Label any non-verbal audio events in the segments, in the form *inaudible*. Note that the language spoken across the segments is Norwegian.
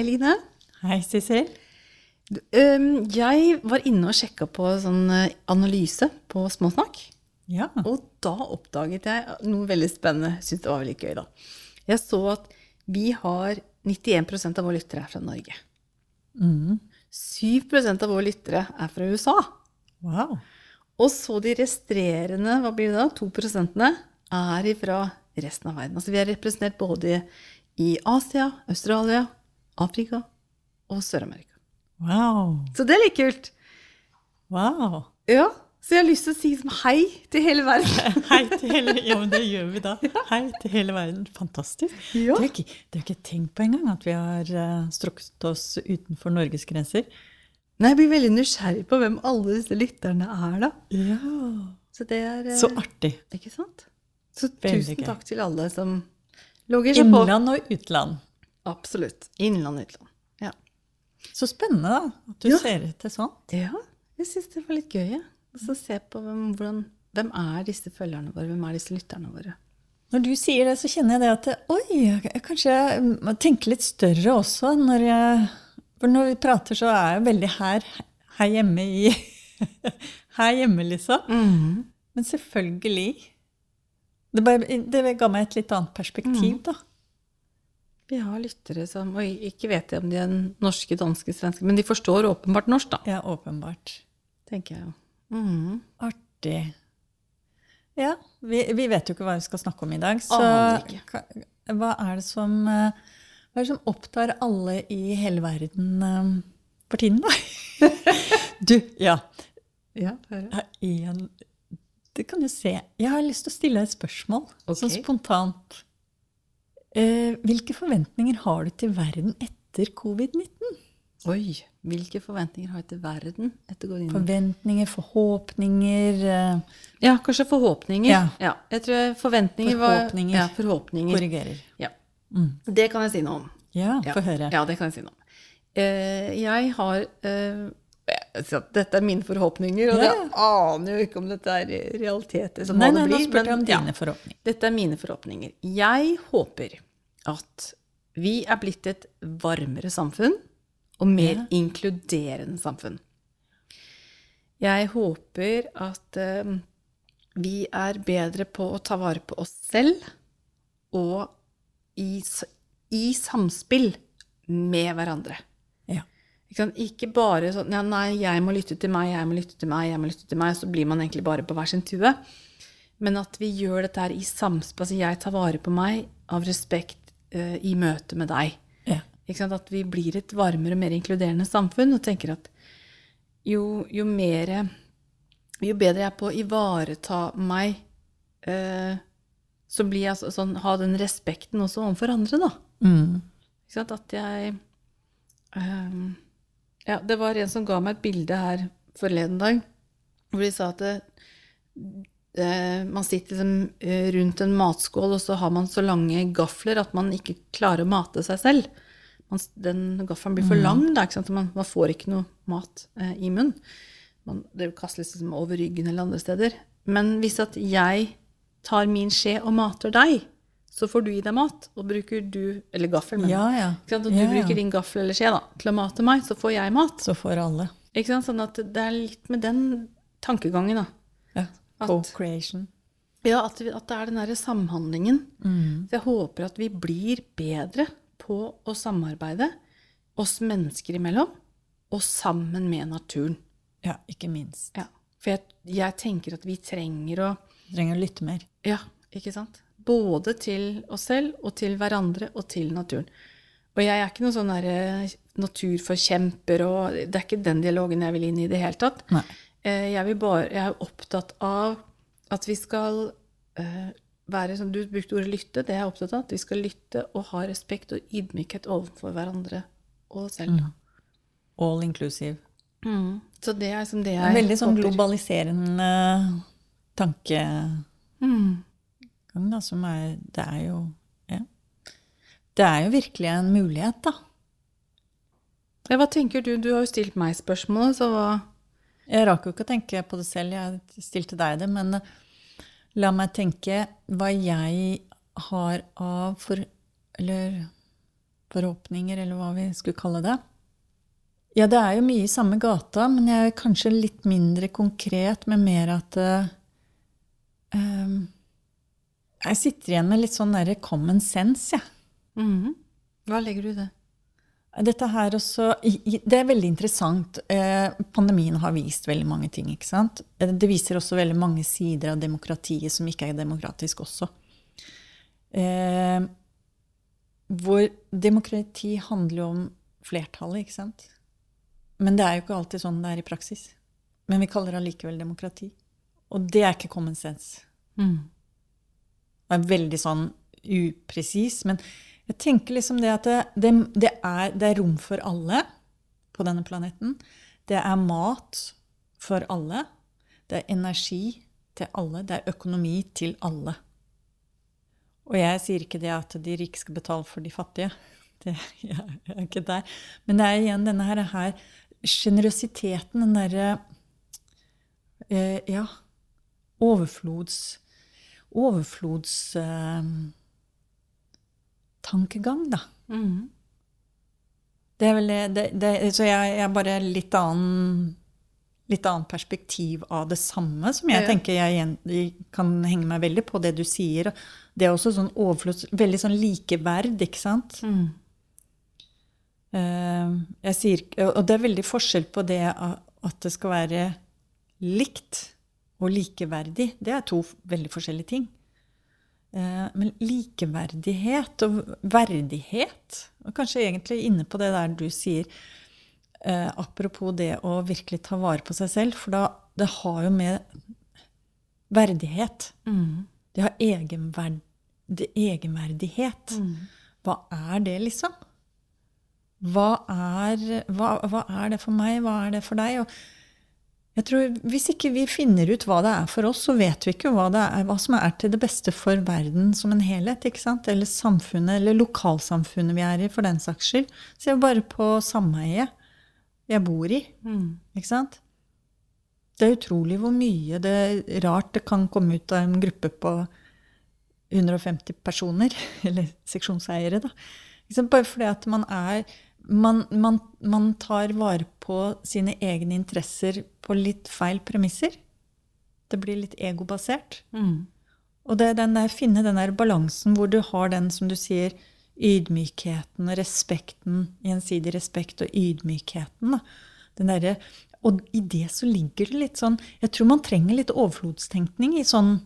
Hei, Line. Hei, Sissel. Jeg var inne og sjekka på sånn eh, analyse på Småsnakk. Ja. Og da oppdaget jeg noe veldig spennende. Jeg det var veldig gøy, da. Jeg så at vi har 91% av våre lyttere er fra Norge. Mm. 7% av våre lyttere er fra USA. Wow. Og så de restrerende, hva blir det da, 2 prosentene, er fra resten av verden. Altså vi er representert både i Asia, Australia, Afrika og Sør-Amerika. Wow. Så det er litt kult. Wow. Ja, så jeg har lyst til å si som hei til hele verden. *laughs* Hei til *laughs* hele Ja, men det gjør vi da. Hei til hele verden. Fantastisk. Ja. Det har ikke, det er ikke tenkt på engang at vi har uh, strukket oss utenfor Norges grenser. Nei, jeg blir veldig nysgjerrig på hvem alle disse lytterne er, da. Ja. Så det er eh, Så artig. Ikke sant? Så Veldig tusen takk til alle som logger seg på. Innland og utland. Absolutt. Innland og utland. Ja. Så spennende da, at du Ja. ser etter sånn. ja, jeg syns det var litt gøy, Ja. Og så se på hvem, hvordan, hvem er disse følgerne våre, hvem er disse lytterne våre. Når du sier det, så kjenner jeg det at oi, jeg kanskje må tenke litt større også. Når jeg, for når vi prater, så er jeg veldig her, her hjemme i *laughs* Her hjemme, liksom. Men selvfølgelig det, bare, det ga meg et litt annet perspektiv, da. Vi har lyttere som Og ikke vet jeg om de er norske, danske, svenske, men de forstår åpenbart norsk, da. Ja, åpenbart. Tenker jeg jo. Mm. Artig. Ja, vi, vi vet jo ikke hva vi skal snakke om i dag, så hva er det som eh, Hva er det som opptar alle i hele verden for tiden, da? *laughs* du, ja. Ja, det, det. en Du kan jo se. Jeg har lyst til å stille deg et spørsmål, okay. sånn spontant. Eh, hvilke forventninger har du til verden etter covid-19? Oi, hvilke forventninger har jeg til verden etter går inn? Forventninger, forhåpninger eh, Ja, kanskje forhåpninger. Ja. jeg tror forventninger, forventninger var Ja, forhåpninger. Korrigerer. Ja. Mm. Det kan jeg si noe om. Ja, Ja. få høre. Ja, det kan jeg si noe om. Eh, jeg har at Dette er mine forhåpninger, og Ja, jeg aner jo ikke om dette er realiteter. Som Nei, nei, det nå blir, spurte jeg om dine forhåpninger. Dette er mine forhåpninger. Jeg håper at vi er blitt et varmere samfunn og mer Ja. inkluderende samfunn. Jeg håper at eh, vi er bedre på å ta vare på oss selv og i, i samspill med hverandre. Ikke, bare sånn ja, Nei, jeg må lytte til meg, jeg må lytte til meg, jeg må lytte til meg. Så blir man egentlig bare på hver sin tue. Men at vi gjør dette her i samspill. Altså jeg tar vare på meg av respekt uh, i møte med deg. Ja. Ikke sant? At vi blir et varmere og mer inkluderende samfunn og tenker at jo, jo mer Jo bedre jeg er på å ivareta meg, uh, så blir jeg så, sånn Ha den respekten også overfor andre, da. Mm. Ikke sant? At jeg ehm, Ja, det var en som ga meg et bilde her forleden dag, hvor de sa at det, eh, man sitter liksom eh, rundt en matskål, og så har man så lange gafler at man ikke klarer å mate seg selv. Man, den gaffelen blir for lang, da? Man, man får ikke noe mat eh, i munnen. Man, det kastes liksom over ryggen eller andre steder. Men hvis at jeg tar min skje og mater deg, så får du i deg mat. Og bruker du Eller gaffel, men Ja, ja. Og du Ja, bruker din gaffel eller skje da, til å mate meg, så får jeg mat. Så får alle. Ikke sant? Sånn at det er litt med den tankegangen, da. Ja. At- Co-creation. Ja, at, at det er den derre samhandlingen. Mm. Så jeg håper at vi blir bedre på å samarbeide oss mennesker imellom, og sammen med naturen. Ja, ikke minst. Ja. For jeg, jeg tenker at vi trenger å Trenger å lytte mer. Ja, ikke sant? Både til oss selv og til hverandre og til naturen. Og jeg er ikke noen sånn naturforkjemper, og det er ikke den dialogen jeg vil inn i i det hele tatt. Eh, Jeg, bare, jeg er opptatt av at vi skal eh, være som Du brukte ordet lytte, det er opptatt av. At vi skal lytte og ha respekt og ydmykhet overfor hverandre og oss selv. All inclusive. Mm. Så det er som det jeg veldig sånn globaliserende tanke. Mm. Da, som er Det er jo Ja. Det er jo virkelig en mulighet, da. Ja, hva tenker du? Du har jo stilt meg spørsmålet, så hva Jeg rakk jo ikke å tenke på det selv, jeg stilte deg det, men eh, la meg tenke hva jeg har av for Eller forhåpninger, eller hva vi skulle kalle det. Ja, det er jo mye i samme gata, men jeg er kanskje litt mindre konkret, men mer at uh, um, Jeg sitter igjen med litt sånn derre common sense, jeg. Ja. Mm -hmm. Hva legger du i det? Dette her også, Det er veldig interessant. Eh, pandemien har vist veldig mange ting. ikke sant? Eh, det viser også veldig mange sider av demokratiet som ikke er demokratisk også. Eh, hvor demokrati handler jo om flertallet, ikke sant? Men det er jo ikke alltid sånn det er i praksis. Men vi kaller det allikevel demokrati. Og det er ikke common sense. Mm. Det er veldig sånn upresis. Men jeg tenker liksom det at det, det, det, er, det, er, rom for alle på denne planeten. Det er mat for alle. Det er energi til alle. Det er økonomi til alle. Og jeg sier ikke det at de rike skal betale for de fattige. *laughs* Det, jeg er ikke der. Men det er igjen denne her, her sjenerøsiteten, den derre eh, Ja, overflods Overflodstankegang, eh, da. Mm. Det er vel det, det Så jeg, jeg er bare litt annen litt annet perspektiv av det samme, som jeg ja, ja. tenker jeg, kan henge meg veldig på det du sier. Det er også sånn overflods... Veldig sånn likeverd, ikke sant? Mm. Eh, jeg sier, og det er veldig forskjell på det at det skal være likt og likeverdig. Det er to veldig forskjellige ting. Eh, men likeverdighet og verdighet og Kanskje egentlig inne på det der du sier, eh, apropos det å virkelig ta vare på seg selv, for da, det har jo med verdighet mm. Det har egenverd, det egenverdighet. Mm. Hva er det, liksom? Hva er, hva, hva er, det for meg? Hva er det for deg? Og jeg tror Hvis ikke vi finner ut hva det er for oss, så vet vi ikke hva, det er, hva som er til det beste for verden som en helhet. Eller samfunnet, eller lokalsamfunnet vi er i, for den saks skyld. Se bare på sameiet jeg bor i. Mm. ikke sant? Det er utrolig hvor mye det rart det kan komme ut av en gruppe på 150 personer, *laughs* eller seksjonseiere, da. Bare fordi at man er man, man, man, tar vare på sine egne interesser på litt feil premisser. Det blir litt egobasert. Mm. Og det er den der, finne den der balansen hvor du har den, som du sier, ydmykheten og respekten, gjensidig respekt og ydmykheten. Den der, og i det så ligger det litt sånn Jeg tror man trenger litt overflodstenkning i sånn,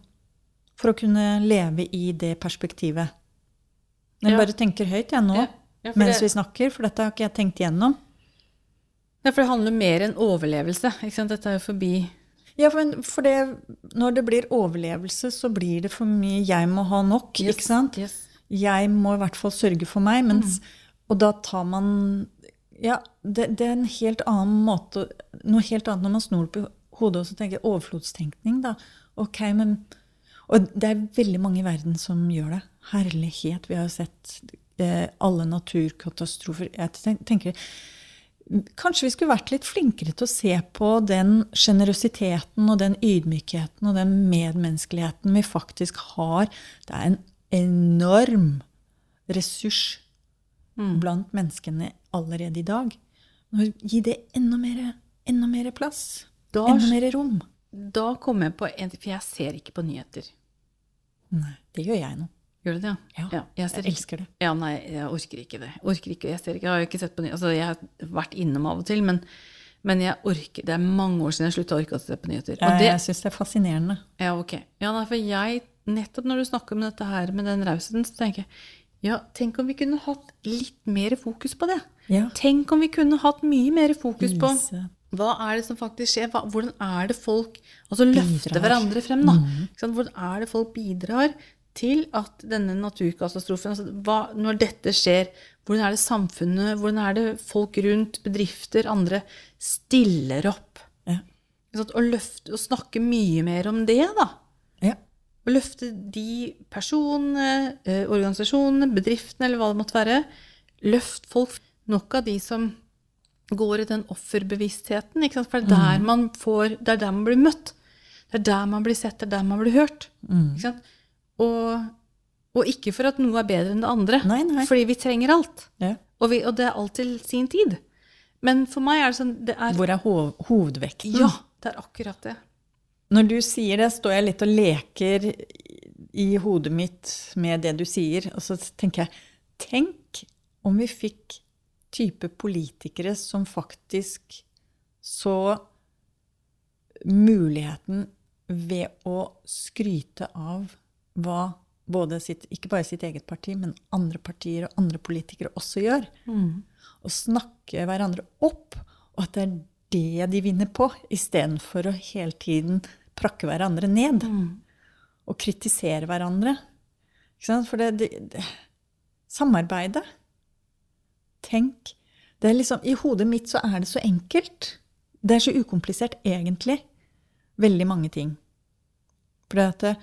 for å kunne leve i det perspektivet. Jeg ja. bare tenker høyt, jeg nå. Ja. Ja, mens det, vi snakker, for dette har ikke jeg tenkt igjennom. Ja, for det handler mer enn overlevelse. Dette er jo forbi Ja, for, for det, når det blir overlevelse, så blir det for mye 'jeg må ha nok'. Yes, ikke sant? Yes. Jeg må i hvert fall sørge for meg. Mens, mm. Og da tar man Ja, det, det, er en helt annen måte Noe helt annet når man snor på hodet og så tenker overflodstenkning. da. Ok, men Og det er veldig mange i verden som gjør det. Herlighet. Vi har jo sett alle naturkatastrofer. Jeg tenker Kanskje vi skulle vært litt flinkere til å se på den sjenerøsiteten og den ydmykheten og den medmenneskeligheten vi faktisk har. Det er en enorm ressurs mm. blant menneskene allerede i dag. Gi det enda mer, enda mer plass. Da, enda mer rom. Da kommer jeg på en for jeg ser ikke på nyheter. Nei, det gjør jeg nå. Gjør du det? Ja. ja jeg, jeg elsker det. Ja, nei, jeg orker ikke det. Orker ikke, jeg, ser ikke, jeg har ikke sett på nyheter. Altså, jeg har vært innom av og til, men, men jeg orker, det er mange år siden jeg slutta å orke å se på nyheter. Og det, jeg syns det er fascinerende. Ja, ok. Ja, nei, for jeg, nettopp når du snakker om dette her med den rausheten, så tenker jeg ja, tenk om vi kunne hatt litt mer fokus på det. Ja. Tenk om vi kunne hatt mye mer fokus på hva er det som faktisk skjer? Hva, hvordan er det folk Altså løfter hverandre frem, da. Mm. Hvordan er det folk bidrar til at denne naturkatastrofen altså hva, Når dette skjer, hvordan er det samfunnet, hvordan er det folk rundt, bedrifter, andre, stiller opp? Ja. Og, løfte, og snakke mye mer om det, da. Ja. Og løfte de personene, eh, organisasjonene, bedriftene, eller hva det måtte være. Løft folk. Nok av de som går i den offerbevisstheten. For det er der mm. man får, det er der man blir møtt. Det er der man blir sett, det er der man blir hørt. Mm. Og, Og ikke for at noe er bedre enn det andre, Nei, nei. fordi vi trenger alt. Ja. Og, vi, og det er alt til sin tid. Men for meg er det sånn det er, Hvor er hov hovedvekten? Ja, det er akkurat det. Når du sier det, står jeg litt og leker i hodet mitt med det du sier, og så tenker jeg Tenk om vi fikk type politikere som faktisk så muligheten ved å skryte av hva både sitt, ikke bare sitt eget parti, men andre partier og andre politikere også gjør. Og snakke hverandre opp, og at det er det de vinner på, istedenfor å hele tiden prakke hverandre ned. Og kritisere hverandre. For det, det, det Samarbeidet. Tenk. Det er liksom, I hodet mitt så er det så enkelt. Det er så ukomplisert, egentlig. Veldig mange ting. For det at det,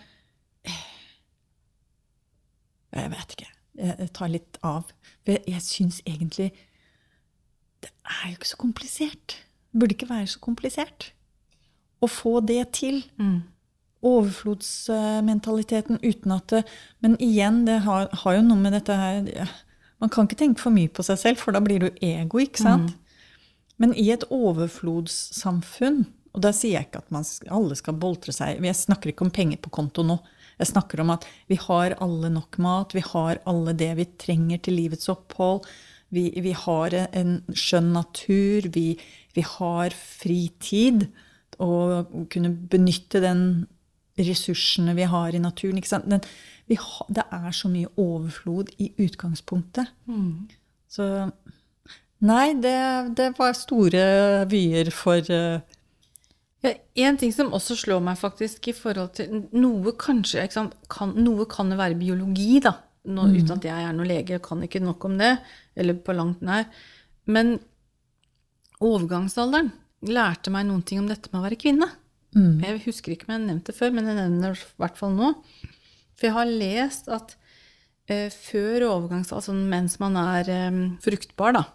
Jeg vet ikke. Jeg tar litt av. For jeg, jeg syns egentlig Det er jo ikke så komplisert. Det burde ikke være så komplisert. Å få det til. Overflodsmentaliteten uten at det Men igjen, det har, har jo noe med dette her Man kan ikke tenke for mye på seg selv, for da blir du ego, ikke sant? Men i et overflodssamfunn Og da sier jeg ikke at man, alle skal boltre seg. Jeg snakker ikke om penger på konto nå. Jeg snakker om at vi har alle nok mat, vi har alle det vi trenger til livets opphold. Vi, vi har en skjønn natur, vi, vi har fritid. Og kunne benytte den ressursene vi har i naturen. Ikke sant? Den, vi ha, det er så mye overflod i utgangspunktet. Så Nei, det, det var store vyer for uh, Ja, en ting som også slår meg faktisk i forhold til Noe kanskje, sant, kan, noe kan være biologi, da. Nå, Uten at jeg er noen lege, og kan ikke nok om det. Eller på langt nær. Men overgangsalderen lærte meg noen ting om dette med å være kvinne. Jeg husker ikke om jeg har nevnt det før, men jeg nevner det i hvert fall nå. For jeg har lest at eh, før overgangs... Altså mens man er eh, fruktbar, da,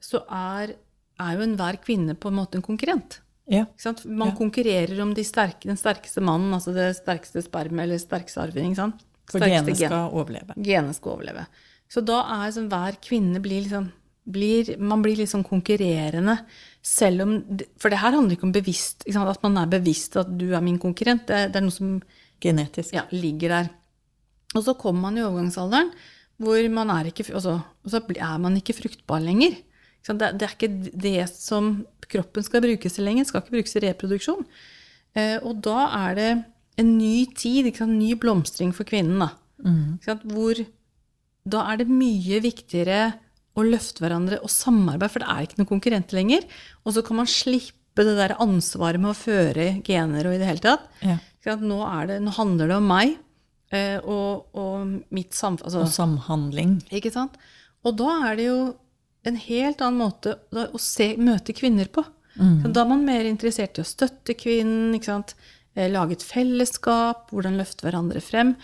så er, er jo enhver kvinne på en måte en konkurrent. Ja. Man Ja. konkurrerer om de sterke, den sterkeste mannen, altså det sterkeste spermet eller sterkeste arving. For genet genet gen. skal overleve. Genet skal overleve. Så da er sånn, hver kvinne blir liksom blir, Man blir litt sånn konkurrerende, selv om For det her handler ikke om bevisst, ikke at man er bevisst at du er min konkurrent. Det, det er noe som Genetisk. ja, ligger der. Og så kommer man i overgangsalderen, hvor man er ikke, altså, og så er man ikke fruktbar lenger. Det, det er ikke det som kroppen skal brukes til lenger. skal ikke brukes til reproduksjon. Eh, og da er det en ny tid, sant? ny blomstring for kvinnen. Da. Sant? Hvor da er det mye viktigere å løfte hverandre og samarbeide, for det er ikke noen konkurrenter lenger. Og så kan man slippe det der ansvaret med å føre gener og i det hele tatt. Ja. Nå, er det, nå handler det om meg eh, og, og mitt samfunn. Altså, Og samhandling. ikke sant? Og da er det jo en helt annen måte å se, møte kvinner på. Så Da er man mer interessert i å støtte kvinnen? Eh, lage et fellesskap, hvordan løfte hverandre frem.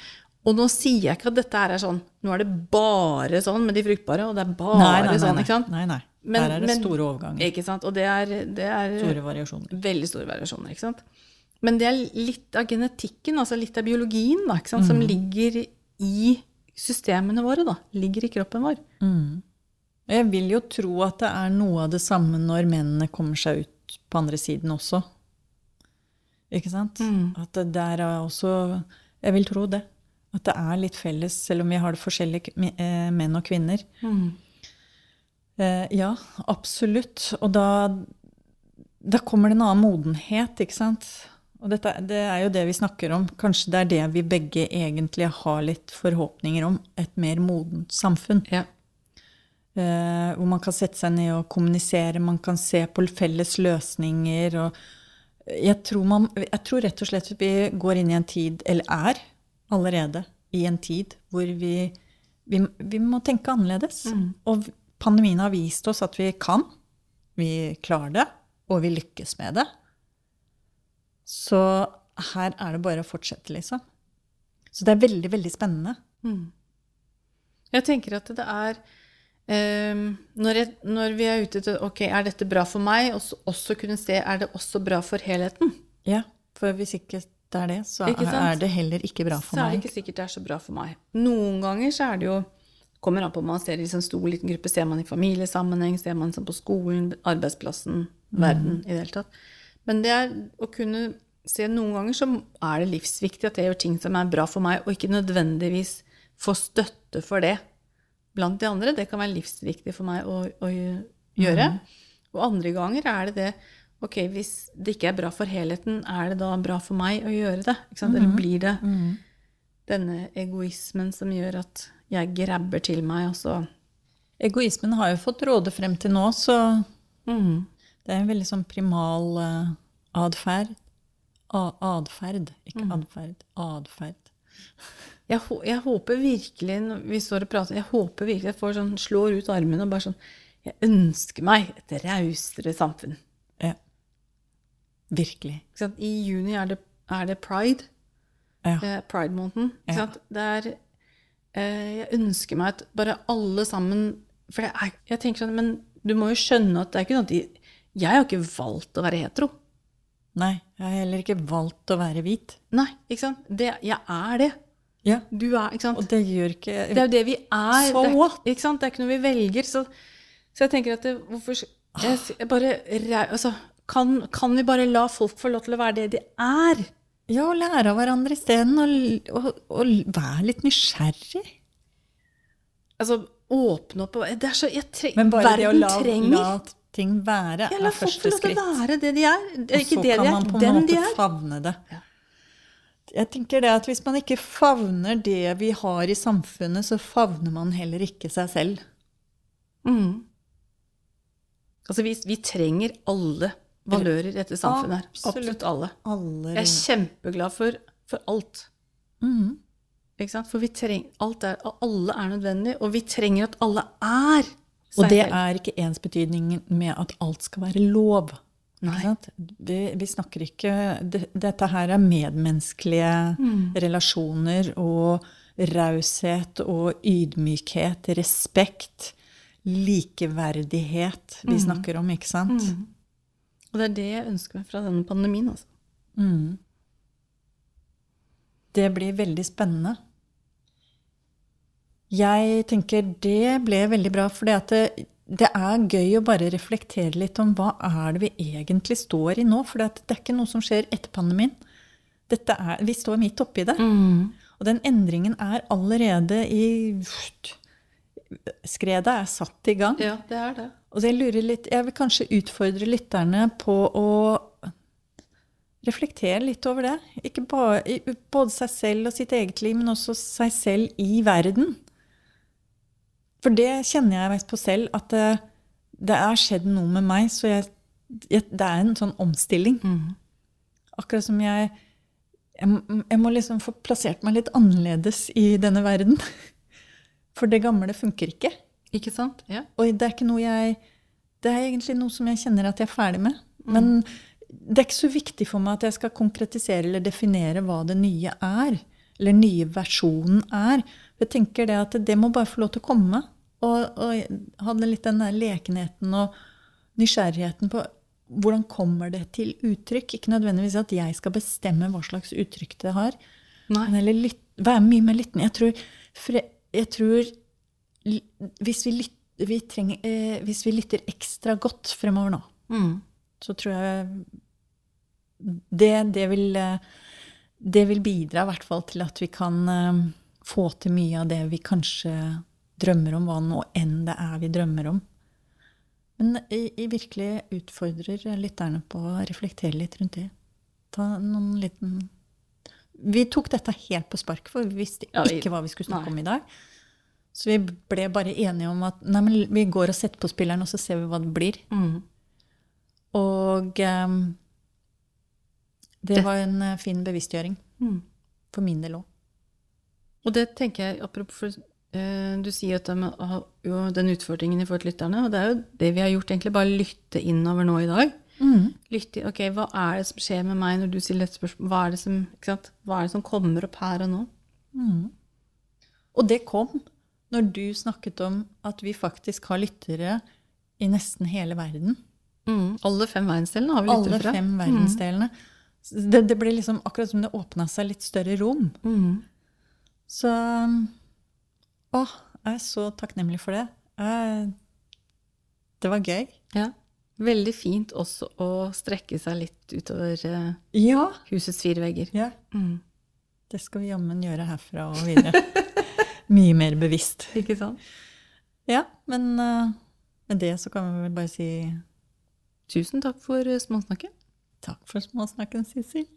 Og nå sier jeg ikke at dette er sånn, nå er det bare sånn med de fruktbare, og det er bare Nei, nei, nei. sånn, nei. ikke sant? nei, nei. Men- Der er det men- store overganger. Ikke sant? Og det er, det er Store variasjoner. veldig store variasjoner, ikke sant? Men det er litt av genetikken, altså litt av biologien, da, sant? som ligger i systemene våre, da. Ligger i kroppen vår. Jeg vil jo tro at det er noe av det samme når mennene kommer seg ut på andre siden også. Ikke sant? At det der er også Jeg vil tro det. At det er litt felles, selv om vi har det forskjellige eh, menn og kvinner. Eh, ja, absolutt. Og da, da kommer det en annen modenhet, ikke sant? Og dette, det er jo det vi snakker om. Kanskje det er det vi begge egentlig har litt forhåpninger om. Et mer modent samfunn. Ja. Eh, hvor man kan sette seg ned og kommunisere, man kan se på felles løsninger. Jeg, tror man, jeg tror rett og slett vi går inn i en tid, eller er allerede i en tid, hvor vi, vi, vi må tenke annerledes. Og pandemien har vist oss at vi kan. Vi klarer det, og vi lykkes med det. Så her er det bare å fortsette, liksom. Så det er veldig, veldig spennende. Jeg tenker at det er når, jeg, når vi er ute til Ok, er dette bra for meg? Og så også kunne se er det også bra for helheten. Ja, for hvis ikke det er det, så er det heller ikke bra for meg. så er det meg. ikke sikkert det er så bra for meg. Noen ganger så er det jo Kommer an på om man ser i en stor, liten gruppe. Ser man i familiesammenheng? Ser man sånn på skolen, arbeidsplassen, Mm. verden i det hele tatt? Men det er å kunne se Noen ganger så er det livsviktig at jeg gjør ting som er bra for meg, og ikke nødvendigvis få støtte for det blant de andre. Det kan være livsviktig for meg å, å gjøre. Mm. Og andre ganger er det det Ok, hvis det ikke er bra for helheten, er det da bra for meg å gjøre det? Ikke sant? Mm. Eller blir det denne egoismen som gjør at jeg grabber til meg, og så Egoismen har jo fått råde frem til nå, så mm. det er en veldig sånn primal uh, atferd. Atferd, Adferd, ikke Mm. adferd. Atferd. Jeg, jeg håper virkelig, når vi står og prater, jeg håper virkelig jeg får sånn, slår ut armene og bare sånn Jeg ønsker meg et rausere samfunn. Ja. Virkelig. Ikke sant? I juni er det, er det pride. Ja. eh, Pride-måneden. Ja. Det er eh, Jeg ønsker meg at bare alle sammen For er, jeg tenker sånn Men du må jo skjønne at det er ikke noe at de Jeg har ikke valgt å være hetero. Nei, jeg har heller ikke valgt å være hvit. Nei, ikke sant? Det, jeg er det. Ja, Du er, ikke sant? Og det gjør ikke Det er jo det vi er. So det, er ikke sant? det er ikke noe vi velger. Så, så jeg tenker at det, hvorfor jeg, bare, altså, kan, kan vi bare la folk få lov til å være det de er? Ja, og lære av hverandre isteden. Og, og, og være litt nysgjerrig. Altså, åpne opp og det er så, jeg tre, Men bare det å la, trenger la ting være ja, er La folk få første lov til å være det de er. Det er Og ikke så det kan de man er, på en måte er. favne det. Ja. Jeg tenker det at Hvis man ikke favner det vi har i samfunnet, så favner man heller ikke seg selv. Mm. Altså, vi, vi trenger alle valører i dette samfunnet her. Absolutt. Absolutt alle. Alle Jeg er kjempeglad for, for alt. Mm. Ikke sant? For vi treng, alt er, alle er nødvendig, og vi trenger at alle er seg selv. Og det er ikke ensbetydningen med at alt skal være lov. Vi, vi snakker ikke det, Dette her er medmenneskelige Mm. relasjoner og raushet og ydmykhet, respekt, likeverdighet vi snakker om, ikke sant? Mm. Og det er det jeg ønsker meg fra denne pandemien. Altså. Mm. Det blir veldig spennende. Jeg tenker det ble veldig bra, for det, det er gøy å bare reflektere litt om hva er det vi egentlig står i nå. For det er ikke noe som skjer etter pandemien. Dette er, vi står midt oppi det. Og den endringen er allerede i Skredet er satt i gang. Ja, det er det. Og jeg lurer litt, jeg vil kanskje utfordre lytterne på å reflektere litt over det. Ikke bare, både seg selv og sitt eget liv, men også seg selv i verden. For det kjenner jeg på selv, at det, det er skjedd noe med meg, så jeg, jeg, det er en sånn omstilling. Akkurat som jeg, jeg Jeg må liksom få plassert meg litt annerledes i denne verden. *laughs* For det gamle funker ikke. Ikke sant? Ja. Og det er ikke noe jeg Det er egentlig noe som jeg kjenner at jeg er ferdig med. Men det er ikke så viktig for meg at jeg skal konkretisere eller definere hva det nye er. Eller nye versjonen er. Jeg tenker det at det må bare få lov til å komme. Og, og hadde litt den der lekenheten og nysgjerrigheten på hvordan kommer det til uttrykk. Ikke nødvendigvis at jeg skal bestemme hva slags uttrykk det har. Nei. Men heller være mye mer lyttende. Jeg tror, jeg tror hvis, vi lytter, vi trenger, eh, hvis vi lytter ekstra godt fremover nå, Mm. så tror jeg det, det, vil, det vil bidra i hvert fall til at vi kan eh, få til mye av det vi kanskje drømmer om, hva nå enn det er vi drømmer om. Men jeg, virkelig utfordrer lytterne på å reflektere litt rundt det. Ta noen liten Vi tok dette helt på spark, for vi visste ikke hva vi skulle snakke om i dag. Så vi ble bare enige om at nei, men vi går og setter på spilleren, og så ser vi hva det blir. Mm. Og um, det var en eh, fin bevisstgjøring. Mm. For min del òg. Og det tenker jeg, apropos Du sier at det med jo, den utfordringen i forhold til lytterne, og det er jo det vi har gjort, egentlig. Bare lytte innover nå i dag. Lytte, ok, Hva er det som skjer med meg når du stiller dette spørsmålet? Hva er det som? Hva er det som kommer opp her og nå? Og det kom når du snakket om at vi faktisk har lyttere i nesten hele verden. Mm. Alle fem verdensdelene har vi lyttere fra. Alle fem verdensdelene. Det, det ble liksom akkurat som det åpna seg litt større rom. Mhm. Så Å, jeg er så takknemlig for det. Det var gøy. Ja. Veldig fint også å strekke seg litt utover eh, Ja. husets fire vegger. ja. Mm. Det skal vi jammen gjøre herfra og videre. *laughs* Mye mer bevisst. Ikke sant? Ja, men eh, med det så kan vi vel bare si Tusen takk for småsnakken. takk for småsnakken, Sissel.